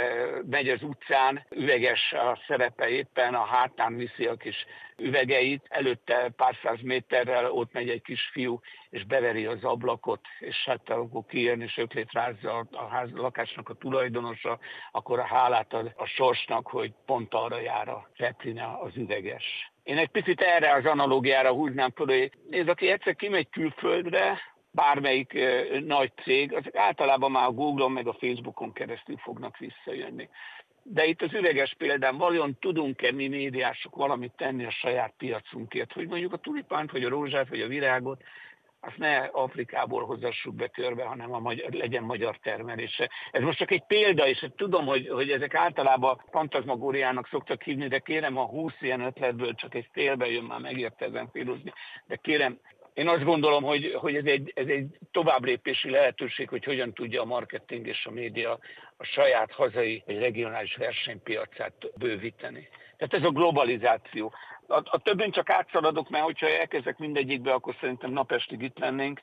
Speaker 4: megy az utcán, üveges a szerepe éppen, a hátán viszi a kis üvegeit, előtte pár száz méterrel ott megy egy kis fiú, és beveri az ablakot, és hát akkor kijön, és öklét rázza a, ház, a lakásnak a tulajdonosa, akkor a hálát a, a sorsnak, hogy pont arra jár a Zeppelin az üveges. Én egy picit erre az analógiára húznám föl, hogy nézd, aki egyszer kimegy külföldre, bármelyik nagy cég, azok általában már a Google-on meg a Facebookon keresztül fognak visszajönni. De itt az üveges példán vajon tudunk-e mi médiások valamit tenni a saját piacunkért, hogy mondjuk a tulipánt, vagy a rózsát, vagy a virágot azt ne Afrikából hozassuk be körbe, hanem a magyar, legyen magyar termelése. Ez most csak egy példa, és tudom, hogy, hogy ezek általában fantazmagóriának szoktak hívni, de kérem, a 20 ilyen ötletből csak egy félbe jön, már megérte ezen. De kérem, én azt gondolom, hogy, hogy ez, egy, ez egy továbblépési lehetőség, hogy hogyan tudja a marketing és a média a saját hazai vagy regionális versenypiacát bővíteni. Tehát ez a globalizáció. A, a többén csak átszaladok, mert hogyha elkezdek mindegyikbe, akkor szerintem napestig itt lennénk.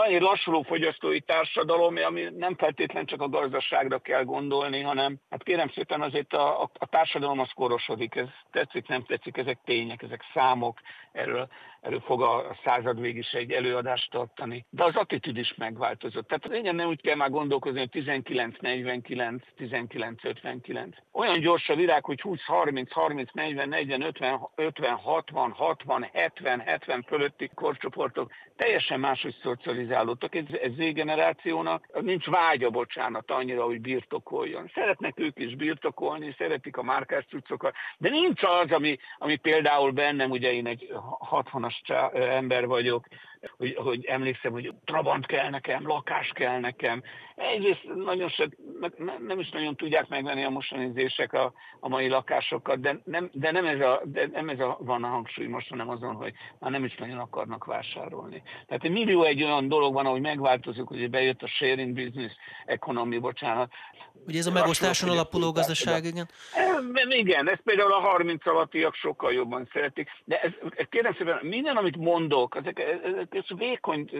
Speaker 4: Egy lassuló fogyasztói társadalom, ami nem feltétlenül csak a gazdaságra kell gondolni, hanem hát kérem szépen azért a, a, a társadalom az korosodik, ez tetszik, nem tetszik, ezek tények, ezek számok, erről, erről fog a, század végig is egy előadást tartani. De az attitűd is megváltozott. Tehát lényeg nem úgy kell már gondolkozni, hogy 1949, 1959. Olyan gyors a világ, hogy 20, 30, 30, 40, 40, 50, 50, 60, 60, 70, 70 fölötti korcsoportok teljesen máshogy szocializálódtak. Ez, ez Z-generációnak nincs vágya, bocsánat, annyira, hogy birtokoljon. Szeretnek ők is birtokolni, szeretik a márkás cuccokat, de nincs az, ami, ami például bennem, ugye én egy 60-as ember vagyok, hogy, hogy emlékszem, hogy Trabant kell nekem, lakás kell nekem. Egyrészt nagyon se, nem is nagyon tudják megvenni a mostanizések a, a mai lakásokat, de nem, de nem ez, a, de nem ez a, van a hangsúly most, hanem azon, hogy már nem is nagyon akarnak vásárolni. Tehát egy millió egy olyan dolog van, ahogy megváltozik, hogy bejött a sharing business economy, bocsánat.
Speaker 2: Ugye ez a megosztáson alapuló gazdaság, igen?
Speaker 4: Igen, ezt például a 30 alattiak sokkal jobban szeretik. De ez, kérem szépen, minden, amit mondok, ezek, ezek ez vékony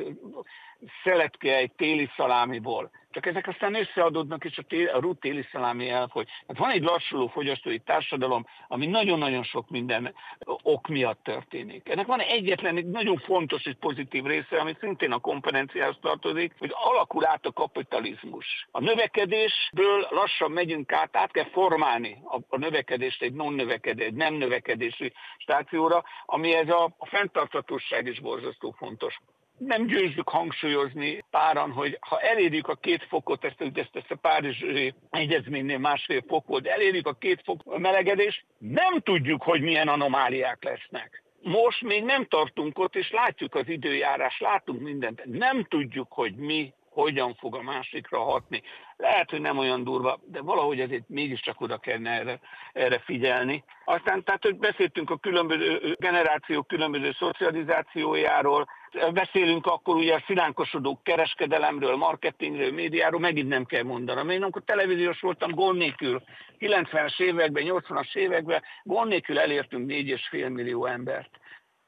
Speaker 4: szeletke egy téli szalámiból. Csak ezek aztán összeadódnak, és a, téli, a rút téli szalámi elfogy. Hát van egy lassuló fogyasztói társadalom, ami nagyon-nagyon sok minden ok miatt történik. Ennek van egyetlen egy nagyon fontos és pozitív része, ami szintén a kompetenciához tartozik, hogy alakul át a kapitalizmus. A növekedésből lassan megyünk át, át kell formálni a, a növekedést egy non-növekedés, egy nem növekedési stációra, ami ez a, a fenntarthatóság is borzasztó fontos nem győzzük hangsúlyozni páran, hogy ha elérjük a két fokot, ezt, ezt, ezt a Párizsi egyezménynél másfél fok volt, elérjük a két fok melegedés, nem tudjuk, hogy milyen anomáliák lesznek. Most még nem tartunk ott, és látjuk az időjárás, látunk mindent. Nem tudjuk, hogy mi hogyan fog a másikra hatni. Lehet, hogy nem olyan durva, de valahogy azért mégiscsak oda kellene erre, erre figyelni. Aztán tehát, hogy beszéltünk a különböző generációk különböző szocializációjáról, beszélünk akkor ugye a szilánkosodó kereskedelemről, marketingről, médiáról, megint nem kell mondanom. Én amikor televíziós voltam, gond nélkül, 90-es években, 80-as években, gond nélkül elértünk 4,5 millió embert.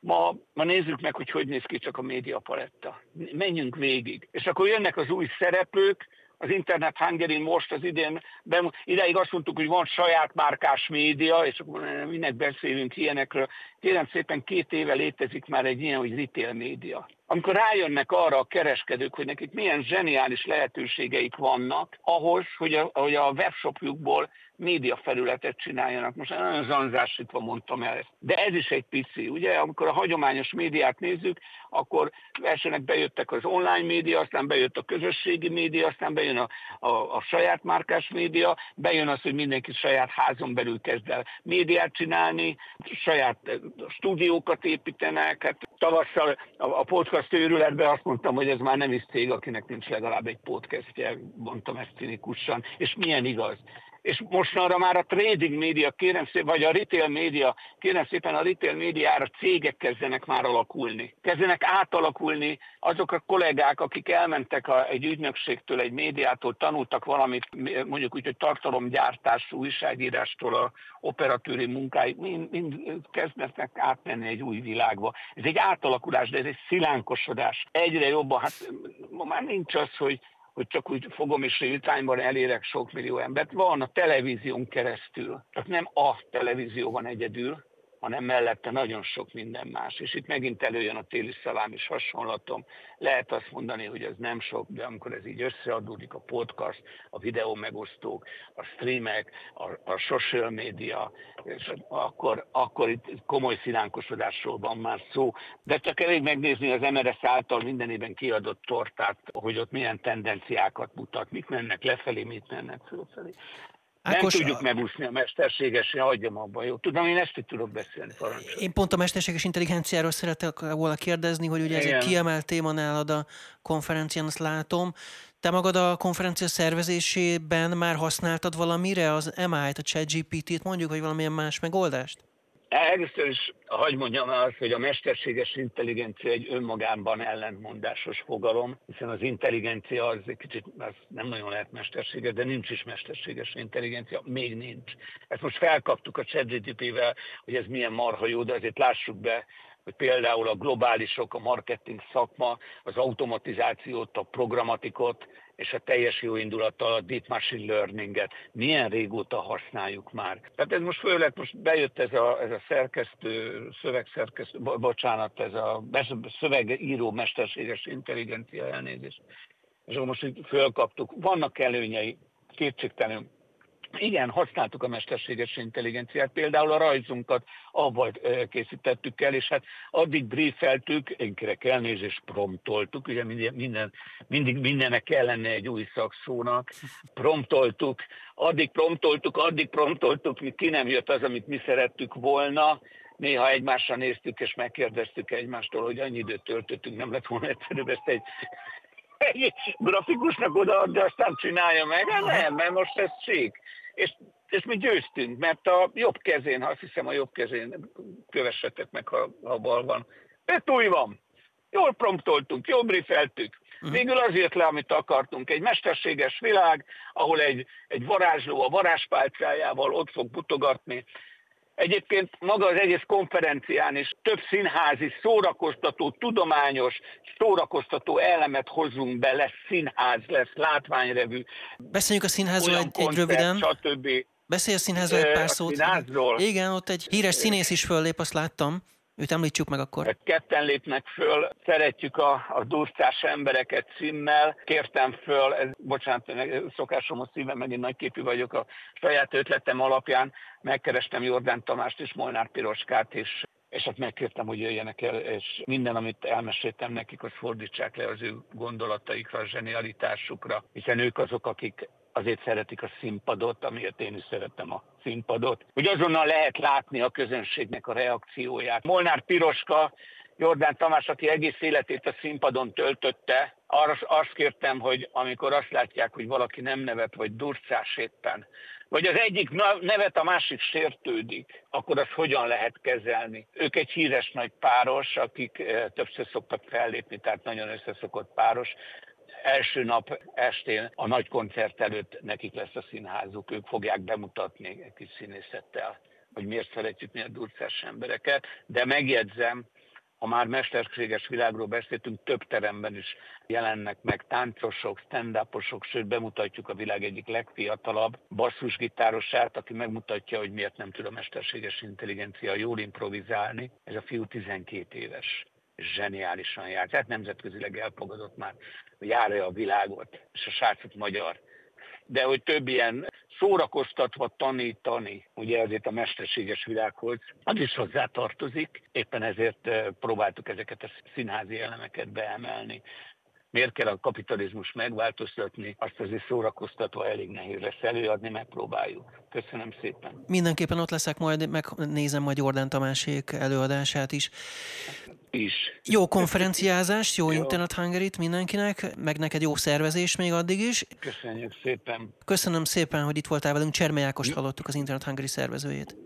Speaker 4: Ma, ma nézzük meg, hogy hogy néz ki csak a média paletta. Menjünk végig. És akkor jönnek az új szereplők, az Internet Hungary most az idén, de ideig azt mondtuk, hogy van saját márkás média, és akkor minek beszélünk ilyenekről. Kérem szépen két éve létezik már egy ilyen, hogy retail média. Amikor rájönnek arra a kereskedők, hogy nekik milyen zseniális lehetőségeik vannak ahhoz, hogy a, hogy a webshopjukból média felületet csináljanak. Most nagyon zanzásítva mondtam el ezt. De ez is egy pici. Ugye, amikor a hagyományos médiát nézzük, akkor versenek bejöttek az online média, aztán bejött a közösségi média, aztán bejön a, a, a saját márkás média, bejön az, hogy mindenki saját házon belül kezd el médiát csinálni, saját eh, stúdiókat építenek. Hát tavasszal a, a podcast őrületben azt mondtam, hogy ez már nem is cég, akinek nincs legalább egy podcastje, mondtam ezt cinikusan, és milyen igaz és mostanra már a trading média, kérem szépen, vagy a retail média, kérem szépen a retail médiára cégek kezdenek már alakulni. Kezdenek átalakulni azok a kollégák, akik elmentek a, egy ügynökségtől, egy médiától, tanultak valamit, mondjuk úgy, hogy tartalomgyártású újságírástól a operatőri munkáig, mind, mind kezdnek átmenni egy új világba. Ez egy átalakulás, de ez egy szilánkosodás. Egyre jobban, hát ma már nincs az, hogy hogy csak úgy fogom és real elérek sok millió embert. Van a televízión keresztül. Tehát nem a televízió van egyedül, hanem mellette nagyon sok minden más. És itt megint előjön a téli szalám is hasonlatom. Lehet azt mondani, hogy ez nem sok, de amikor ez így összeadódik, a podcast, a videó megosztók, a streamek, a, a social media, és akkor, akkor itt komoly szilánkosodásról van már szó. De csak elég megnézni az MRS által minden évben kiadott tortát, hogy ott milyen tendenciákat mutat, mit mennek lefelé, mit mennek fölfelé. Ákos, nem tudjuk megúszni a mesterséges, hagyjam abban, jó? Tudom, én ezt tudok beszélni,
Speaker 2: parancsolj. Én pont a mesterséges intelligenciáról szeretek volna kérdezni, hogy ugye ez egy kiemelt téma nálad a konferencián, azt látom. Te magad a konferencia szervezésében már használtad valamire az MI-t, a ChatGPT-t mondjuk, vagy valamilyen más megoldást?
Speaker 4: Először is hagyd mondjam azt, hogy a mesterséges intelligencia egy önmagában ellentmondásos fogalom, hiszen az intelligencia az egy kicsit, az nem nagyon lehet mesterséges, de nincs is mesterséges intelligencia, még nincs. Ezt most felkaptuk a ChatGPT-vel, hogy ez milyen marha jó, de azért lássuk be, hogy például a globálisok, a marketing szakma, az automatizációt, a programatikot, és a teljes jó indulattal a Deep Machine Learning-et milyen régóta használjuk már. Tehát ez most főleg most bejött ez a, ez a szerkesztő, szövegszerkesztő, bocsánat, ez a szövegíró mesterséges intelligencia elnézést. És most így fölkaptuk. Vannak előnyei, kétségtelenül igen, használtuk a mesterséges intelligenciát, például a rajzunkat avval készítettük el, és hát addig briefeltük, énkerek elnézést promptoltuk, ugye minden, minden, mindig mindennek kell lenne egy új szakszónak, promptoltuk, addig promptoltuk, addig promptoltuk, míg ki nem jött az, amit mi szerettük volna, néha egymásra néztük, és megkérdeztük egymástól, hogy annyi időt töltöttünk, nem lett volna egyszerűbb ezt egy egy grafikusnak odaadni, aztán csinálja meg. Hát nem, mert most ez sík és, és mi győztünk, mert a jobb kezén, ha azt hiszem a jobb kezén, kövessetek meg, ha, ha bal van. Betúj van. Jól promptoltunk, jól briefeltük. Mhm. Végül az jött le, amit akartunk. Egy mesterséges világ, ahol egy, egy varázsló a varázspálcájával ott fog butogatni, Egyébként maga az egész konferencián is több színházi, szórakoztató, tudományos, szórakoztató elemet hozunk be, lesz színház, lesz látványrevű.
Speaker 2: Beszéljünk a színházról egy, egy röviden.
Speaker 4: Stb.
Speaker 2: Beszélj a színházról egy pár szót.
Speaker 4: Színházról?
Speaker 2: Igen, ott egy híres színész is föllép, azt láttam. Őt említsük meg akkor.
Speaker 4: Ketten lépnek föl, szeretjük a, a durcás embereket címmel. Kértem föl, ez, bocsánat, szokásom a szívem, megint nagyképű vagyok a saját ötletem alapján. Megkerestem Jordán Tamást és Molnár Piroskát, és és hát megkértem, hogy jöjjenek el, és minden, amit elmeséltem nekik, azt fordítsák le az ő gondolataikra, a zsenialitásukra, hiszen ők azok, akik azért szeretik a színpadot, amiért én is szeretem a színpadot, hogy azonnal lehet látni a közönségnek a reakcióját. Molnár Piroska, Jordán Tamás, aki egész életét a színpadon töltötte, arra azt kértem, hogy amikor azt látják, hogy valaki nem nevet, vagy durcás éppen, vagy az egyik nevet, a másik sértődik, akkor azt hogyan lehet kezelni? Ők egy híres nagy páros, akik eh, többször szoktak fellépni, tehát nagyon összeszokott páros, első nap estén a nagy koncert előtt nekik lesz a színházuk, ők fogják bemutatni egy kis színészettel, hogy miért szeretjük mi a durcás embereket, de megjegyzem, ha már mesterséges világról beszéltünk, több teremben is jelennek meg táncosok, stand sőt bemutatjuk a világ egyik legfiatalabb basszusgitárosát, aki megmutatja, hogy miért nem tud a mesterséges intelligencia jól improvizálni. Ez a fiú 12 éves zseniálisan jár. Tehát nemzetközileg elfogadott már, járja a világot, és a srácot magyar. De hogy több ilyen szórakoztatva tanítani, ugye ezért a mesterséges világhoz, az is hozzá tartozik. Éppen ezért eh, próbáltuk ezeket a színházi elemeket beemelni miért kell a kapitalizmus megváltoztatni, azt azért szórakoztatva elég nehéz lesz előadni, megpróbáljuk. Köszönöm szépen.
Speaker 2: Mindenképpen ott leszek, majd megnézem majd Jordán Tamásék előadását is.
Speaker 4: Is.
Speaker 2: Jó konferenciázás, jó, jó. Internet hungary mindenkinek, meg neked jó szervezés még addig is.
Speaker 4: Köszönjük szépen.
Speaker 2: Köszönöm szépen, hogy itt voltál velünk. Cserme Ákost hallottuk az Internet Hungary szervezőjét.